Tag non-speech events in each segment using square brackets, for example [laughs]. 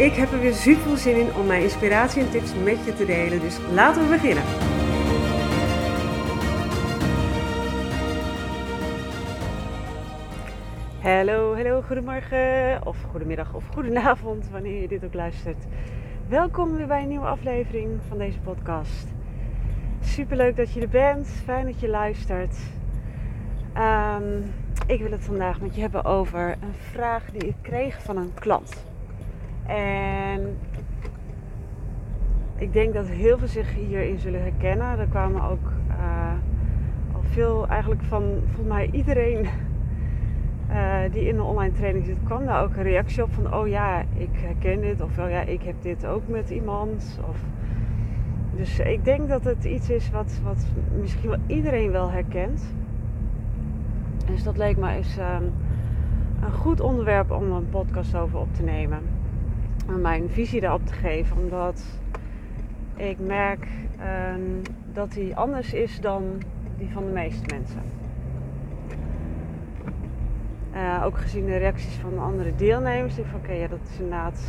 Ik heb er weer super veel zin in om mijn inspiratie en tips met je te delen, dus laten we beginnen. Hallo, hallo, goedemorgen of goedemiddag of goedenavond wanneer je dit ook luistert. Welkom weer bij een nieuwe aflevering van deze podcast. Super leuk dat je er bent, fijn dat je luistert. Ehm, ik wil het vandaag met je hebben over een vraag die ik kreeg van een klant. En ik denk dat heel veel zich hierin zullen herkennen. Er kwamen ook uh, al veel, eigenlijk van volgens mij iedereen uh, [laughs] die in de online training zit, kwam daar ook een reactie op van: oh ja, ik herken dit, of oh ja, ik heb dit ook met iemand. Of, dus ik denk dat het iets is wat, wat misschien wel iedereen wel herkent. Dus dat leek me eens um, een goed onderwerp om een podcast over op te nemen mijn visie daarop te geven. Omdat ik merk ehm, dat die anders is dan die van de meeste mensen. Uh, ook gezien de reacties van de andere deelnemers. Ik van oké, ja, dat is inderdaad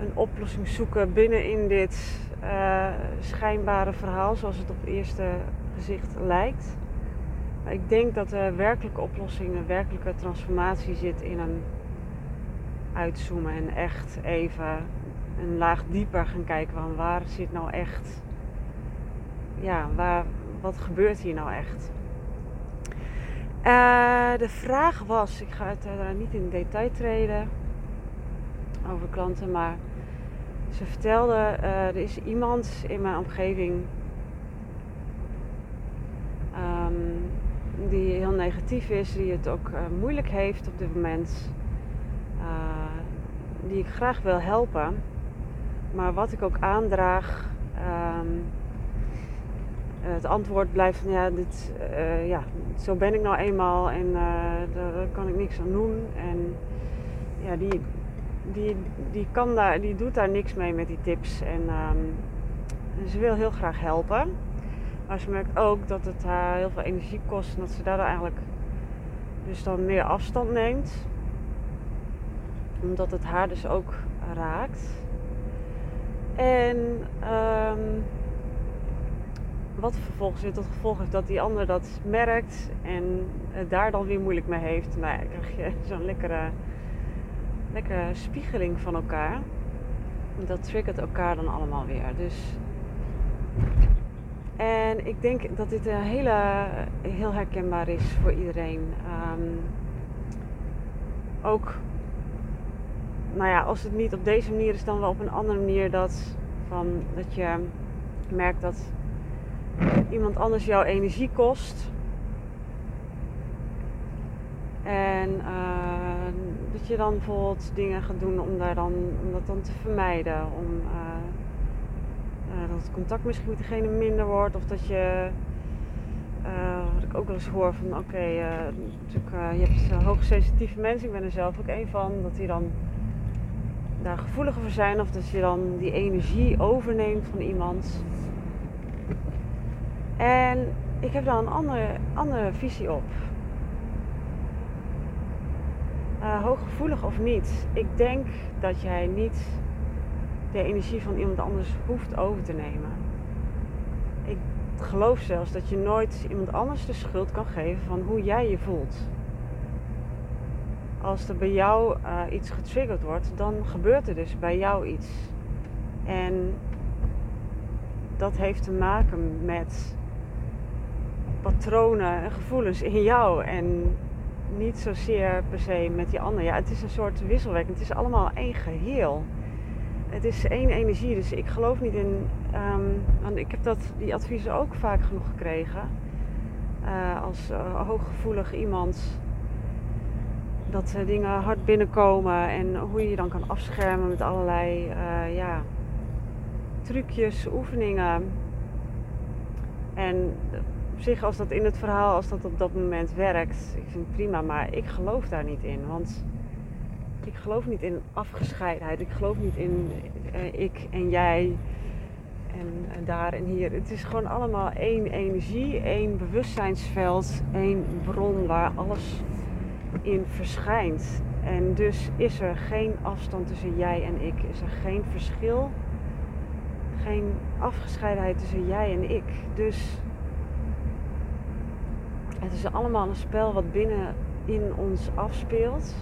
een oplossing zoeken binnenin dit uh, schijnbare verhaal, zoals het op het eerste gezicht lijkt. Ik denk dat de werkelijke oplossing, de werkelijke transformatie zit in een uitzoomen en echt even een laag dieper gaan kijken van waar zit nou echt, ja, waar, wat gebeurt hier nou echt? Uh, de vraag was, ik ga het uh, niet in detail treden over klanten, maar ze vertelde, uh, er is iemand in mijn omgeving um, die heel negatief is, die het ook moeilijk heeft op dit moment die ik graag wil helpen. Maar wat ik ook aandraag, um, het antwoord blijft van ja, dit, uh, ja, zo ben ik nou eenmaal en uh, daar kan ik niks aan doen. En ja, die, die, die, kan daar, die doet daar niks mee met die tips. En, en ze wil heel graag helpen. Maar ze merkt ook dat het haar heel veel energie kost en dat ze daardoor eigenlijk dus dan meer afstand neemt omdat het haar dus ook raakt. En um, wat vervolgens weer tot gevolg heeft dat die ander dat merkt en daar dan weer moeilijk mee heeft. Nou ja, krijg je [laughs] zo'n lekkere, lekkere spiegeling van elkaar. Dat triggert elkaar dan allemaal weer. Dus en ik denk dat dit een hele, heel herkenbaar is voor iedereen. Um, ook nou ja, als het niet op deze manier is, dan wel op een andere manier dat, van, dat je merkt dat iemand anders jouw energie kost. En uh, dat je dan bijvoorbeeld dingen gaat doen om, daar dan, om dat dan te vermijden. Om uh, uh, dat het contact misschien met degene minder wordt. Of dat je, wat ik ook wel eens hoor van oké, okay, je hebt hoogsensitieve mensen. Ik ben er zelf ook een van. Dat die dan daar gevoeliger voor zijn of dat je dan die energie overneemt van iemand. En ik heb daar een andere, andere visie op. Uh, hooggevoelig of niet, ik denk dat jij niet de energie van iemand anders hoeft over te nemen. Ik geloof zelfs dat je nooit iemand anders de schuld kan geven van hoe jij je voelt als er bij jou uh, iets getriggerd wordt, dan gebeurt er dus bij jou iets. En dat heeft te maken met patronen en gevoelens in jou en niet zozeer per se met die ander. Ja, het is een soort wisselwerking. Het is allemaal één geheel. Het is één energie. Dus ik geloof niet in. Um, want ik heb dat, die adviezen ook vaak genoeg gekregen. Uh, als uh, hooggevoelig iemand dat uh, dingen hard binnenkomen en hoe je je dan kan afschermen met allerlei uh, ja, trucjes, oefeningen. En op zich, als dat in het verhaal, als dat op dat moment werkt, ik vind prima, maar ik geloof daar niet in. Want ik geloof niet in afgescheidenheid. Ik geloof niet in uh, ik en jij en daar en hier. Het is gewoon allemaal één energie, één bewustzijnsveld, één bron waar alles in verschijnt. En dus is er geen afstand tussen jij en ik. Is er geen verschil, geen afgescheidenheid tussen jij en ik. Dus het is allemaal een spel wat binnen in ons afspeelt.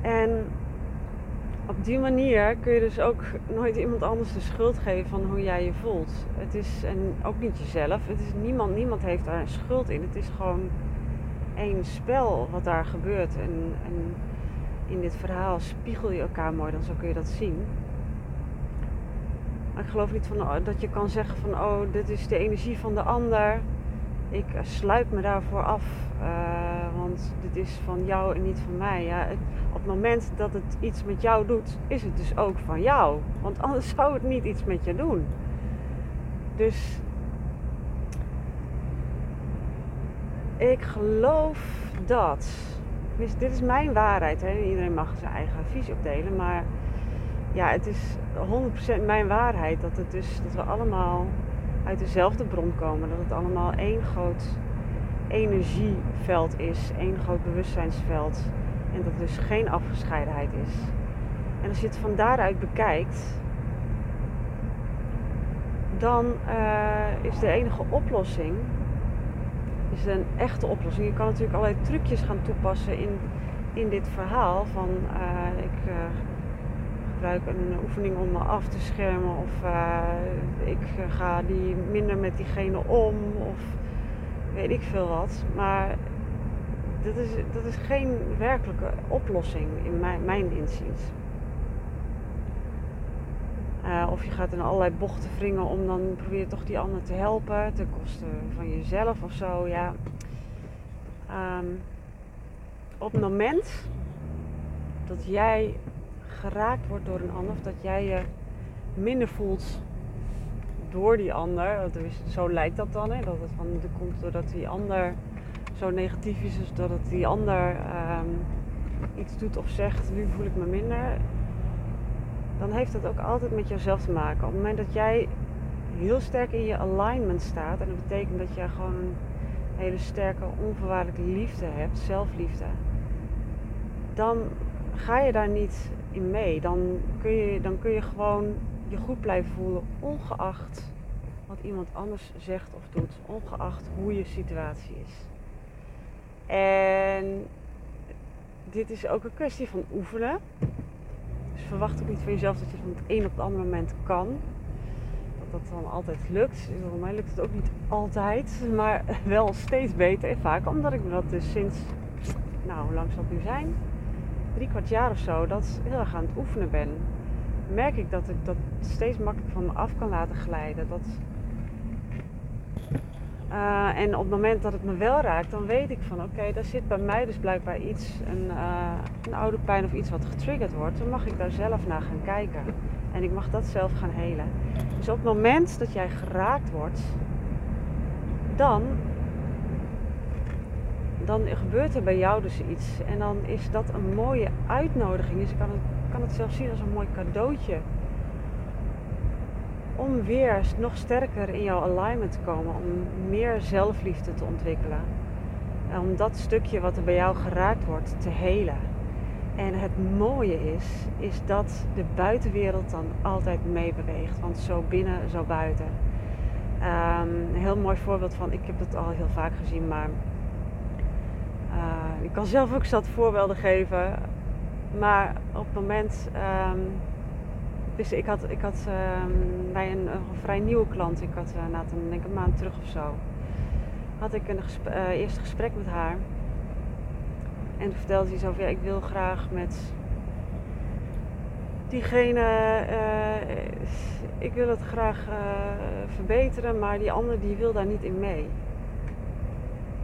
En op die manier kun je dus ook nooit iemand anders de schuld geven van hoe jij je voelt. Het is, en ook niet jezelf. Het is niemand, niemand heeft daar schuld in. Het is gewoon één spel wat daar gebeurt. En, en in dit verhaal spiegel je elkaar mooi, dan zo kun je dat zien. Ik geloof niet van, oh, dat je kan zeggen van, oh, dit is de energie van de ander. Ik sluit me daarvoor af, uh, want dit is van jou en niet van mij. Ja, op het moment dat het iets met jou doet, is het dus ook van jou. Want anders [laughs] zou het niet iets met je doen. Dus ik geloof dat. Dit is mijn waarheid. Hè? Iedereen mag zijn eigen visie opdelen. Maar ja, het is 100% mijn waarheid dat, het dus, dat we allemaal uit dezelfde bron komen. Dat het allemaal één groot energieveld is, één groot bewustzijnsveld. En dat er dus geen afgescheidenheid is. En als je het van daaruit bekijkt, dan uh, is de enige oplossing is een echte oplossing. Je kan natuurlijk allerlei trucjes gaan toepassen in, in dit verhaal. Van uh, ik uh, gebruik een oefening om me af te schermen. Of uh, ik ga die minder met diegene om. Of weet ik veel wat. Maar dat is, dat is geen werkelijke oplossing in mijn, mijn inziens. Uh, of je gaat in allerlei bochten wringen om dan probeer je toch die ander te helpen ten koste van jezelf of zo. Ja. Um, op het moment dat jij geraakt wordt door een ander, of dat jij je minder voelt door die ander, zo lijkt dat dan, hè, dat het van, dat komt doordat die ander zo negatief is, dus dat het die ander um, iets doet of zegt, nu voel ik me minder dan heeft dat ook altijd met jezelf te maken. Op het moment dat jij heel sterk in je alignment staat, en dat betekent dat jij gewoon een hele sterke, onvoorwaardelijke liefde hebt, zelfliefde, dan ga je daar niet in mee. Dan kun je, dan kun je gewoon je goed blijven voelen, ongeacht wat iemand anders zegt of doet, ongeacht hoe je situatie is. En dit is ook een kwestie van oefenen verwacht ook niet van jezelf dat je van het een op het andere moment kan. Dat dat dan altijd lukt. Voor mij lukt het ook niet altijd, maar wel steeds beter. Vaak omdat ik dat dus sinds, nou hoe lang zal het nu zijn? Drie kwart jaar of zo, dat heel erg aan het oefenen ben. Merk ik dat ik dat steeds makkelijker van me af kan laten glijden. Dat uh, en op het moment dat het me wel raakt, dan weet ik van oké, daar zit bij mij dus blijkbaar iets, een, uh, een oude pijn of iets wat getriggerd wordt. Dan mag ik daar zelf naar gaan kijken. En ik mag dat zelf gaan helen. Dus op het moment dat jij geraakt wordt, dan, dan gebeurt er bij jou dus iets. En dan is dat een mooie uitnodiging. Dus ik kan het, kan het zien als een mooi cadeautje om weer nog sterker in jouw alignment te komen, om meer zelfliefde te ontwikkelen. Om dat stukje wat er bij jou geraakt wordt te helen. En het mooie is, is dat de buitenwereld dan altijd meebeweegt. Want zo binnen, zo buiten. Um, een heel mooi voorbeeld van, ik heb het al heel vaak gezien, maar uh, ik kan zelf ook zat voorbeelden geven. Maar op het moment um, dus ik had, ik had um, bij een, vrij nieuwe klant, ik had uh, na een, denk een maand terug of zo, had ik een uh, eerste gesprek met haar. En toen vertelde ze zo ja, ik wil graag met diegene, uh, ik wil het graag verbeteren, maar die ander die wil daar niet in mee.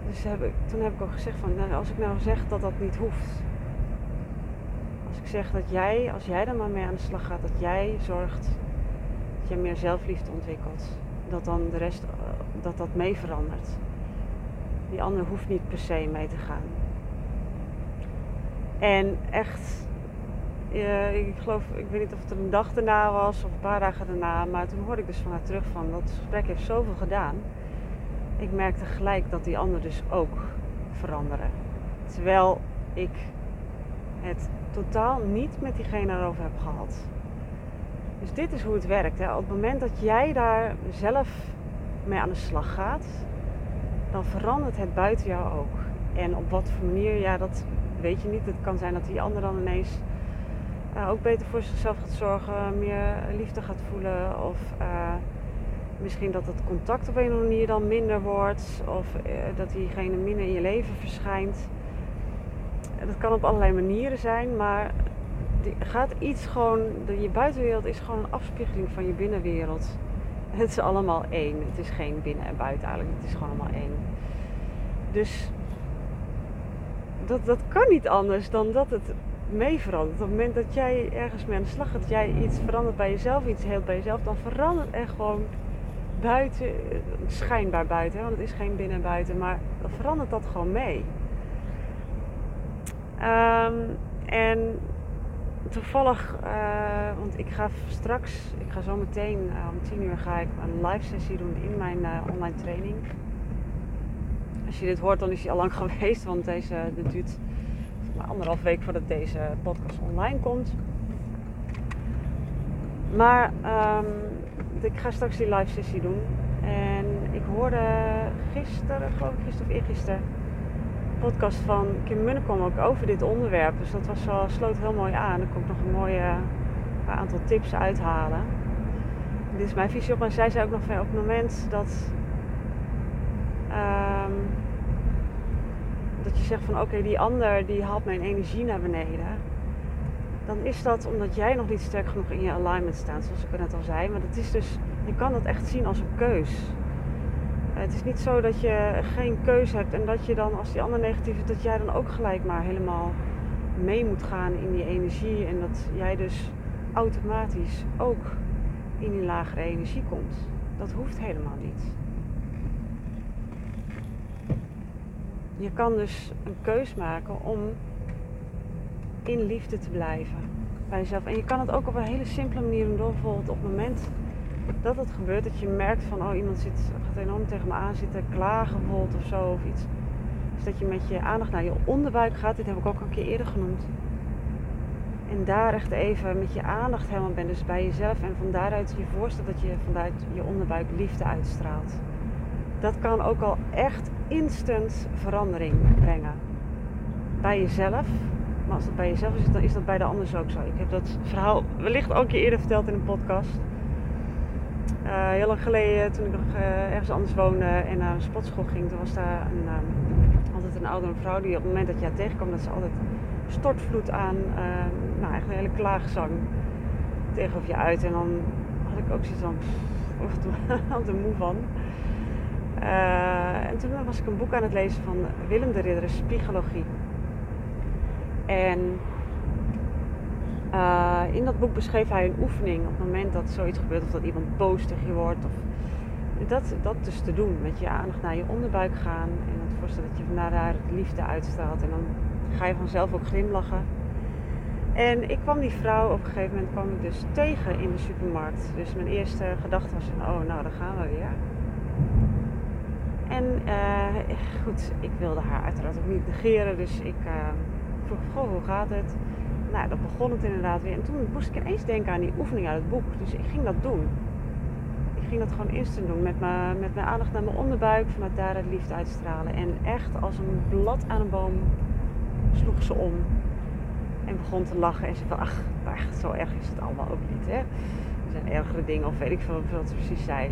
dus heb toen heb ik ook gezegd van, nou, als ik nou zeg dat dat niet hoeft. Ik zeg dat jij, als jij er maar mee aan de slag gaat, dat jij zorgt dat je meer zelfliefde ontwikkelt. Dat dan de rest, eh, dat dat mee verandert. Die ander hoeft niet per se mee te gaan. En echt, ik geloof, ik weet niet of het een dag daarna was of een paar dagen daarna, maar toen hoorde ik dus van haar terug van dat gesprek heeft zoveel gedaan. Ik merkte gelijk dat die ander dus ook veranderde. Terwijl ik het totaal niet met diegene erover heb gehad. Dus dit is hoe het werkt. Hè. Op het moment dat jij daar zelf mee aan de slag gaat, dan verandert het buiten jou ook. En op wat voor manier, ja, dat weet je niet. Het kan zijn dat die ander dan ineens uh, ook beter voor zichzelf gaat zorgen, meer liefde gaat voelen. Of uh, misschien dat het contact op een of andere manier dan minder wordt. Of uh, dat diegene minder in je leven verschijnt. Dat kan op allerlei manieren zijn, maar gaat iets gewoon, je buitenwereld is gewoon een afspiegeling van je binnenwereld. Het is allemaal één. Het is geen binnen en buiten eigenlijk. Het is gewoon allemaal één. Dus dat, dat kan niet anders dan dat het mee verandert. Op het moment dat jij ergens mee aan de slag gaat, jij iets verandert bij jezelf, iets heelt bij jezelf, dan verandert er gewoon buiten, schijnbaar buiten, want het is geen binnen en buiten, maar dan verandert dat gewoon mee. Um, en toevallig, uh, want ik ga straks, ik ga zo meteen uh, om 10 uur ga ik een live sessie doen in mijn uh, online training. Als je dit hoort, dan is hij al lang [laughs] geweest, want deze dit duurt maar anderhalf week voordat deze podcast online komt. Maar um, ik ga straks die live sessie doen. En ik hoorde gisteren, geloof ik gisteren of eergisteren, podcast van Kim Munnekom ook over dit onderwerp. Dus dat was wel, sloot heel mooi aan. Er kon ik nog een mooie een aantal tips uithalen. dit is mijn visie op. En zij zei ook nog van op het moment dat um, dat je zegt van oké, die ander die haalt mijn energie naar beneden. Dan is dat omdat jij nog niet sterk genoeg in je alignment staat, zoals ik net al zei. Maar dat is dus, je kan dat echt zien als een keus. Het is niet zo dat je geen keus hebt en dat je dan, als die ander negatief is, dat jij dan ook gelijk maar helemaal mee moet gaan in die energie. En dat jij dus automatisch ook in die lagere energie komt. Dat hoeft helemaal niet. Je kan dus een keus maken om in liefde te blijven bij jezelf. En je kan het ook op een hele simpele manier doen. Door bijvoorbeeld op het moment dat het gebeurt, dat je merkt van oh iemand zit, gaat enorm tegen me aan zitten, klagen bijvoorbeeld of zo of iets. Dus dat je met je aandacht naar je onderbuik gaat. Dit heb ik ook al een keer eerder genoemd. En daar echt even met je aandacht helemaal bent. Dus bij jezelf. En van daaruit je voorstelt dat je vanuit je onderbuik liefde uitstraalt. Dat kan ook al echt instant verandering brengen. Bij jezelf. Maar als dat bij jezelf is, dan is dat bij de anders ook zo. Ik heb dat verhaal wellicht ook een keer eerder verteld in een podcast. Uh, heel lang geleden, toen ik nog uh, ergens anders woonde en naar een sportschool ging, toen was daar een, um, altijd een oudere vrouw die op het moment dat je haar tegenkwam, dat ze altijd stortvloed aan, uh, nou eigenlijk een hele klaagzang tegenover je uit. En dan had ik ook zoiets van, had [laughs] er moe van. Uh, en toen was ik een boek aan het lezen van Willem de Ridder, Spiegologie. En uh, in dat boek beschreef hij een oefening op het moment dat zoiets gebeurt of dat iemand je wordt. Of dat, dat dus te doen, met je aandacht naar je onderbuik gaan en het voorstellen dat je van daar liefde uitstraalt. En dan ga je vanzelf ook glimlachen. En ik kwam die vrouw op een gegeven moment kwam ik dus tegen in de supermarkt. Dus mijn eerste gedachte was van, oh nou, daar gaan we weer. En uh, goed, ik wilde haar uiteraard ook niet negeren. Dus ik uh, vroeg, goh, hoe gaat het? Nou, dat begon het inderdaad weer. En toen moest ik ineens denken aan die oefening uit het boek. Dus ik ging dat doen. Ik ging dat gewoon instant doen. Met mijn, met mijn aandacht naar mijn onderbuik. Vanuit daar het liefde uitstralen. En echt als een blad aan een boom sloeg ze om. En begon te lachen. En ze van, ach, zo erg is het allemaal ook niet, hè. Er zijn ergere dingen of weet ik veel wat ze precies zei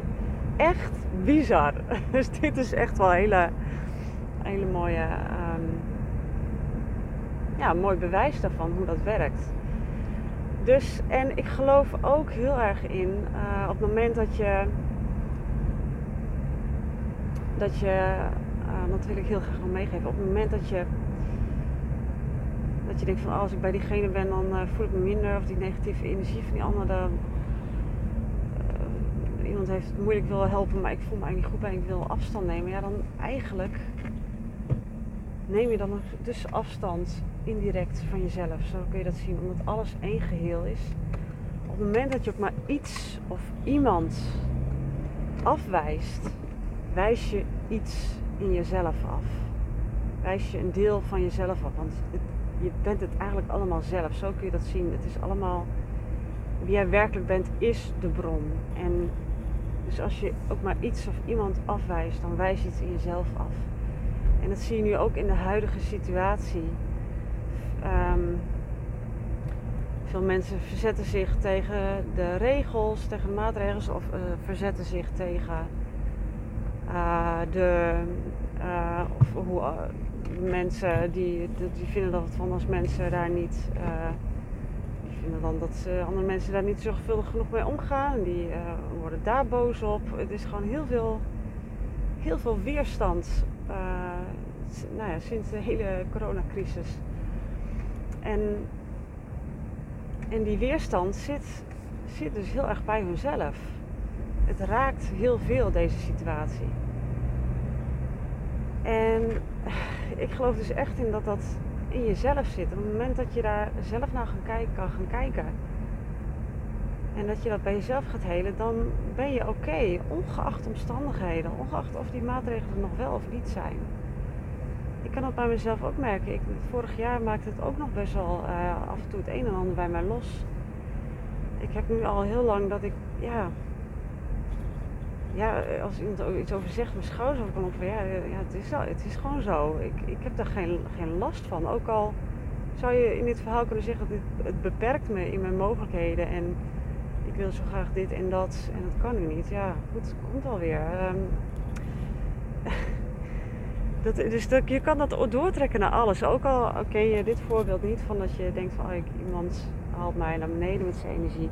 echt bizar. [laughs] Dus dit is echt wel een hele, hele mooie, um, ja, mooi bewijs daarvan hoe dat werkt. Dus, en ik geloof ook heel erg in uh, op het moment dat je, dat je Uh, dat wil ik heel graag nog meegeven. Op het moment dat je, dat je denkt van oh, als ik bij diegene ben, dan uh, voel ik me minder. Of die negatieve energie van die ander. Dan, iemand heeft het moeilijk wil helpen, maar ik voel me eigenlijk niet goed bij. Ik wil afstand nemen. Ja, dan eigenlijk neem je dan dus afstand indirect van jezelf. Zo kun je dat zien. Omdat alles één geheel is. Op het moment dat je ook maar iets of iemand afwijst, wijs je iets in jezelf af. Wijs je een deel van jezelf af. Want je bent het eigenlijk allemaal zelf. Zo kun je dat zien. Het is allemaal. Wie jij werkelijk bent, is de bron. En dus als je ook maar iets of iemand afwijst, dan wijs je iets in jezelf af. En dat zie je nu ook in de huidige situatie. Um, veel mensen verzetten zich tegen de regels, tegen de maatregelen of uh, verzetten zich tegen uh, de uh, of hoe mensen die, die vinden dat van als mensen daar niet die vinden dan dat andere mensen daar niet zorgvuldig genoeg mee omgaan. Die worden daar boos op. Het is gewoon heel veel, heel veel weerstand nou ja, sinds de hele coronacrisis. En, en die weerstand zit, zit dus heel erg bij hunzelf. Het raakt heel veel deze situatie. En ik geloof dus echt in dat dat in jezelf zit. Op het moment dat je daar zelf naar gaan kijken, kan gaan kijken. En dat je dat bij jezelf gaat helen, dan ben je oké. ongeacht omstandigheden. Ongeacht of die maatregelen nog wel of niet zijn ik kan dat bij mezelf ook merken. Ik, vorig jaar maakte het ook nog best wel uh, af en toe het een en ander bij mij los. Ik heb nu al heel lang dat ik, ja, ja als iemand iets over zegt, mijn schouders over kan van ja, ja het, is, het is gewoon zo. Ik, ik heb daar geen, geen last van. Ook al zou je in dit verhaal kunnen zeggen dat het, beperkt me in mijn mogelijkheden en ik wil zo graag dit en dat en dat kan nu niet. Ja, goed, het komt alweer. Um, Dat, dus je kan dat doortrekken naar alles. Ook al oké je dit voorbeeld niet van dat je denkt van oh, ik, iemand haalt mij naar beneden met zijn energie.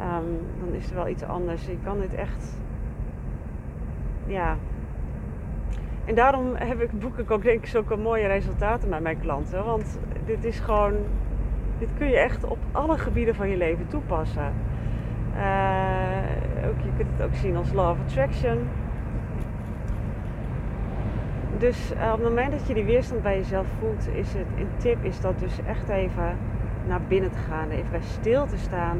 Um, dan is er wel iets anders. Je kan dit echt. Ja. En daarom heb ik, boek ik ook denk ik zulke mooie resultaten met mijn klanten. Want dit is gewoon. Dit kun je echt op alle gebieden van je leven toepassen. Uh, ook, je kunt het ook zien als Law of Attraction dus uh, op het moment dat je die weerstand bij jezelf voelt, is het een tip is dat dus echt even naar binnen te gaan, even bij stil te staan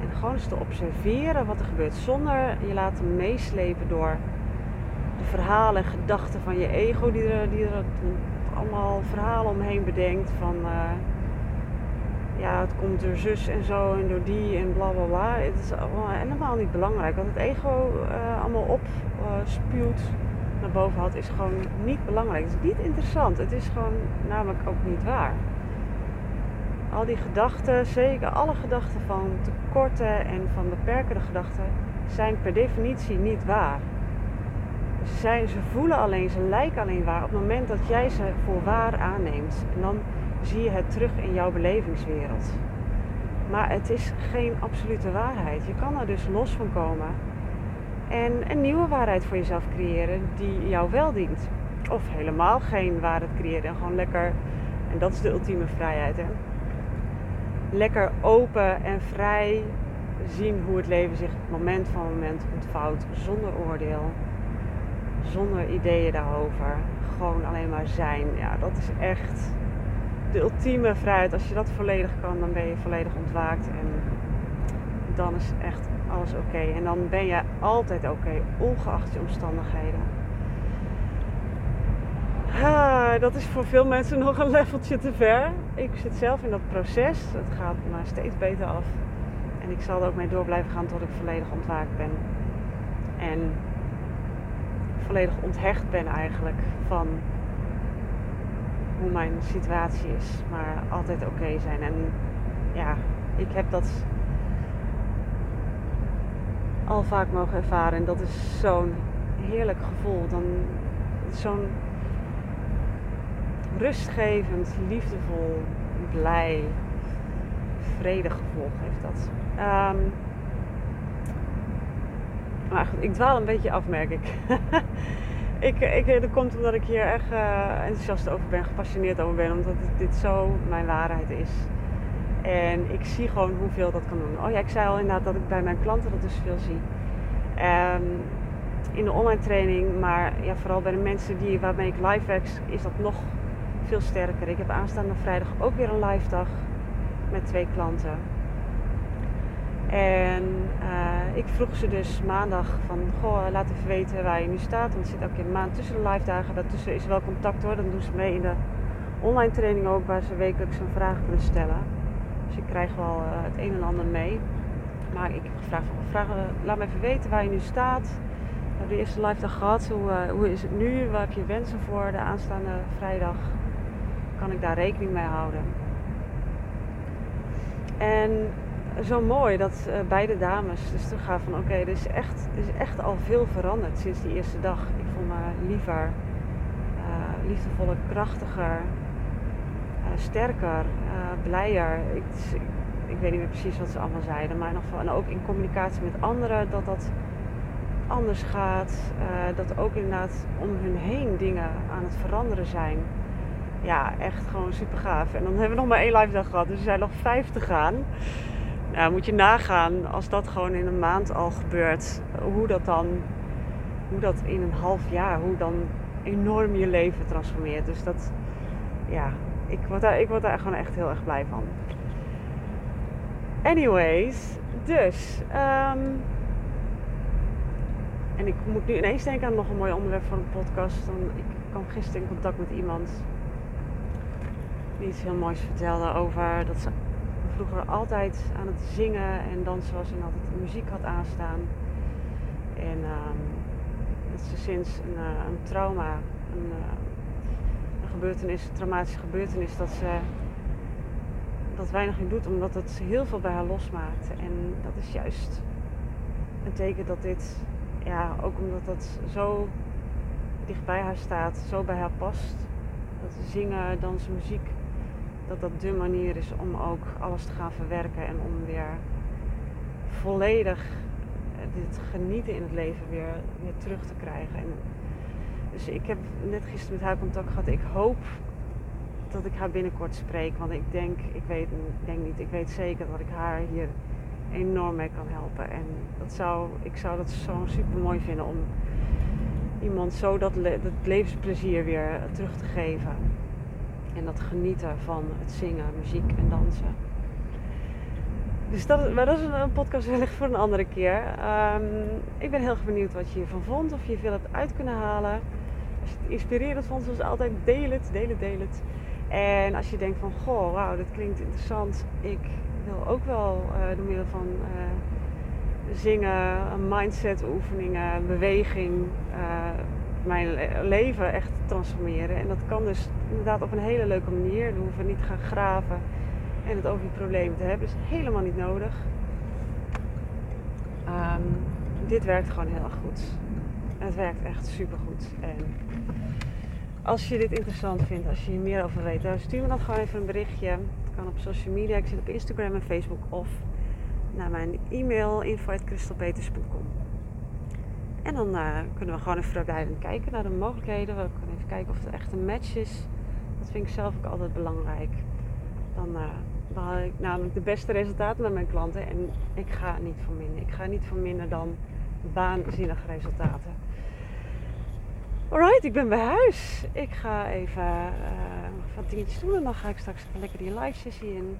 en gewoon eens te observeren wat er gebeurt, zonder je laten meeslepen door de verhalen en gedachten van je ego, die er, die allemaal verhalen omheen bedenkt van uh, ja, het komt door zus en zo en door die en bla bla bla. Het is allemaal helemaal niet belangrijk, want het ego uh, allemaal opspuwt boven had, is gewoon niet belangrijk. Het is niet interessant. Het is gewoon namelijk ook niet waar. Al die gedachten, zeker alle gedachten van tekorten en van beperkende gedachten, zijn per definitie niet waar. Zijn, ze voelen alleen, ze lijken alleen waar op het moment dat jij ze voor waar aanneemt. En dan zie je het terug in jouw belevingswereld. Maar het is geen absolute waarheid. Je kan er dus los van komen en een nieuwe waarheid voor jezelf creëren die jou wel dient. Of helemaal geen waarheid creëren en gewoon lekker, en dat is de ultieme vrijheid, hè? lekker open en vrij zien hoe het leven zich moment van moment ontvouwt, zonder oordeel, zonder ideeën daarover. Gewoon alleen maar zijn. Ja, dat is echt de ultieme vrijheid. Als je dat volledig kan, dan ben je volledig ontwaakt en dan is echt alles oké. En dan ben je altijd oké, ongeacht je omstandigheden. Ah, dat is voor veel mensen nog een [laughs] leveltje te ver. Ik zit zelf in dat proces. Het gaat maar steeds beter af. En ik zal er ook mee door blijven gaan tot ik volledig ontwaakt ben. En volledig onthecht ben eigenlijk van hoe mijn situatie is. Maar altijd oké zijn. En ja, ik heb dat al vaak mogen ervaren. En dat is zo'n heerlijk gevoel. Dan zo'n rustgevend, liefdevol, blij, vredig gevoel geeft dat. Um, maar goed, ik dwaal een beetje af, merk ik. [laughs] ik, ik, dat komt omdat ik hier echt uh, enthousiast over ben, gepassioneerd over ben, omdat dit zo mijn waarheid is. En ik zie gewoon hoeveel dat kan doen. Oh ja, ik zei al inderdaad dat ik bij mijn klanten dat dus veel zie. Um, in de online training, maar ja, vooral bij de mensen die, waarmee ik live werk, is dat nog veel sterker. Ik heb aanstaande vrijdag ook weer een live dag met twee klanten. En uh, ik vroeg ze dus maandag van, goh, laat even weten waar je nu staat. Want het zit ook een maand tussen de live dagen. Daartussen is wel contact hoor. Dan doen ze mee in de online training ook, waar ze wekelijks een vraag kunnen stellen. Dus ik krijg wel uh, het een en ander mee. Maar ik heb gevraagd van, vragen, laat me even weten waar je nu staat. We hebben de eerste live dag gehad. Hoe, uh, hoe is het nu? Waar heb je wensen voor de aanstaande vrijdag? Kan ik daar rekening mee houden? En zo mooi dat beide dames dus gaan van oké, er, is echt, is echt al veel veranderd sinds die eerste dag. Ik voel me liever, uh, liefdevoller, krachtiger, sterker, blijer. Ik, ik, weet niet meer precies wat ze allemaal zeiden, maar in ieder geval, en ook in communicatie met anderen, dat dat anders gaat. dat ook inderdaad om hun heen dingen aan het veranderen zijn. Ja, echt gewoon super gaaf. En dan hebben we nog maar één live dag gehad, dus er zijn nog vijf te gaan. Nou, moet je nagaan als dat gewoon in een maand al gebeurt, hoe dat dan, hoe dat in een half jaar, hoe dan enorm je leven transformeert. Dus dat, ja, ik word daar, ik word daar gewoon echt heel erg blij van. Anyways, dus, um, en ik moet nu ineens denken aan nog een mooi onderwerp van een podcast. Dan, ik kwam gisteren in contact met iemand die iets heel moois vertelde over dat ze vroeger altijd aan het zingen en dansen was en altijd muziek had aanstaan. En um, dat ze sinds een, uh, een trauma, een, een, gebeurtenis, traumatische gebeurtenis, dat ze dat weinig in doet, omdat het heel veel bij haar losmaakt. En dat is juist een teken dat dit, ja, ook omdat dat zo dicht bij haar staat, zo bij haar past. Dat zingen, dansen, muziek dat dat de manier is om ook alles te gaan verwerken en om weer volledig dit genieten in het leven weer, weer terug te krijgen. En dus ik heb net gisteren met haar contact gehad. Ik hoop dat ik haar binnenkort spreek. Want ik denk, ik weet ik denk niet, ik weet zeker dat ik haar hier enorm mee kan helpen. En dat zou, ik zou dat zo super mooi vinden om iemand zo dat, levensplezier weer terug te geven. En dat genieten van het zingen, muziek en dansen. Dus dat, maar dat is een, podcast wellicht voor een andere keer. Um, ik ben heel benieuwd wat je hiervan vond. Of je veel hebt uit kunnen halen. Inspirerend vond, zoals altijd, deel het, deel het, deel het. En als je denkt van, goh, wauw, dit klinkt interessant. Ik wil ook wel uh, door middel van uh, zingen, mindset oefeningen, beweging... Uh, mijn leven echt transformeren. En dat kan dus inderdaad op een hele leuke manier. We hoeven niet te gaan graven en het over die problemen te hebben. Dat is helemaal niet nodig. Um, dit werkt gewoon heel erg goed. Het werkt echt super goed. En als je dit interessant vindt, als je hier meer over weet, stuur me dan gewoon even een berichtje. Het kan op social media. Ik zit op Instagram en Facebook of naar mijn e-mail info.christelpeters.com. En dan uh, kunnen we gewoon even vrijblijvend kijken naar de mogelijkheden. We kunnen even kijken of het echt een match is. Dat vind ik zelf ook altijd belangrijk. Dan uh, ik namelijk de beste resultaten met mijn klanten. En ik ga niet voor minder. Ik ga niet voor minder dan waanzinnige resultaten. Alright, ik ben bij huis. Ik ga even uh, wat dingetjes doen en dan ga ik straks lekker die live sessie in.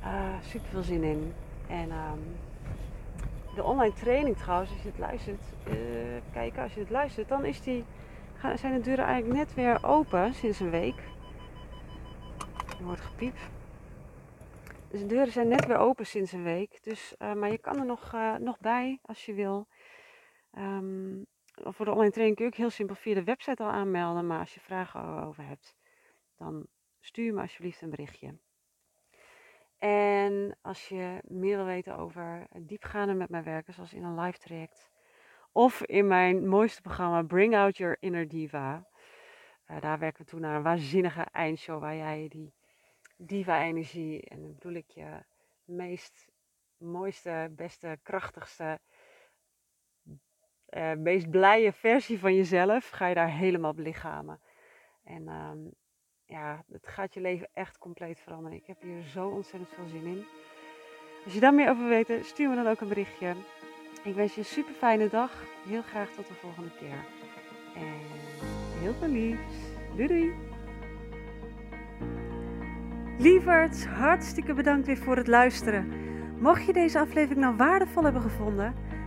Uh, super veel zin in. En um, de online training trouwens, als je het luistert, uh, kijken, als je het luistert, dan is die, zijn de deuren eigenlijk net weer open sinds een week. Er wordt gepiept. Dus de deuren zijn net weer open sinds een week. Dus, maar je kan er nog, nog bij als je wil. Um, voor de online training kun je ook heel simpel via de website al aanmelden. Maar als je vragen over hebt, dan stuur me alsjeblieft een berichtje. En als je meer wil weten over diepgaande met mijn werken, zoals in een live traject, of in mijn mooiste programma Bring Out Your Inner Diva, uh, daar werken we toe naar een waanzinnige eindshow waar jij die diva-energie, en bedoel ik je meest mooiste, beste, krachtigste, uh, meest blije versie van jezelf ga je daar helemaal belichamen. En ehm, ja, het gaat je leven echt compleet veranderen. Ik heb hier zo ontzettend veel zin in. Als je daar meer over weet, stuur me dan ook een berichtje. Ik wens je een super fijne dag. Heel graag tot de volgende keer. En heel veel liefs. Doei doei. Hartstikke bedankt weer voor het luisteren. Mocht je deze aflevering nou waardevol hebben gevonden,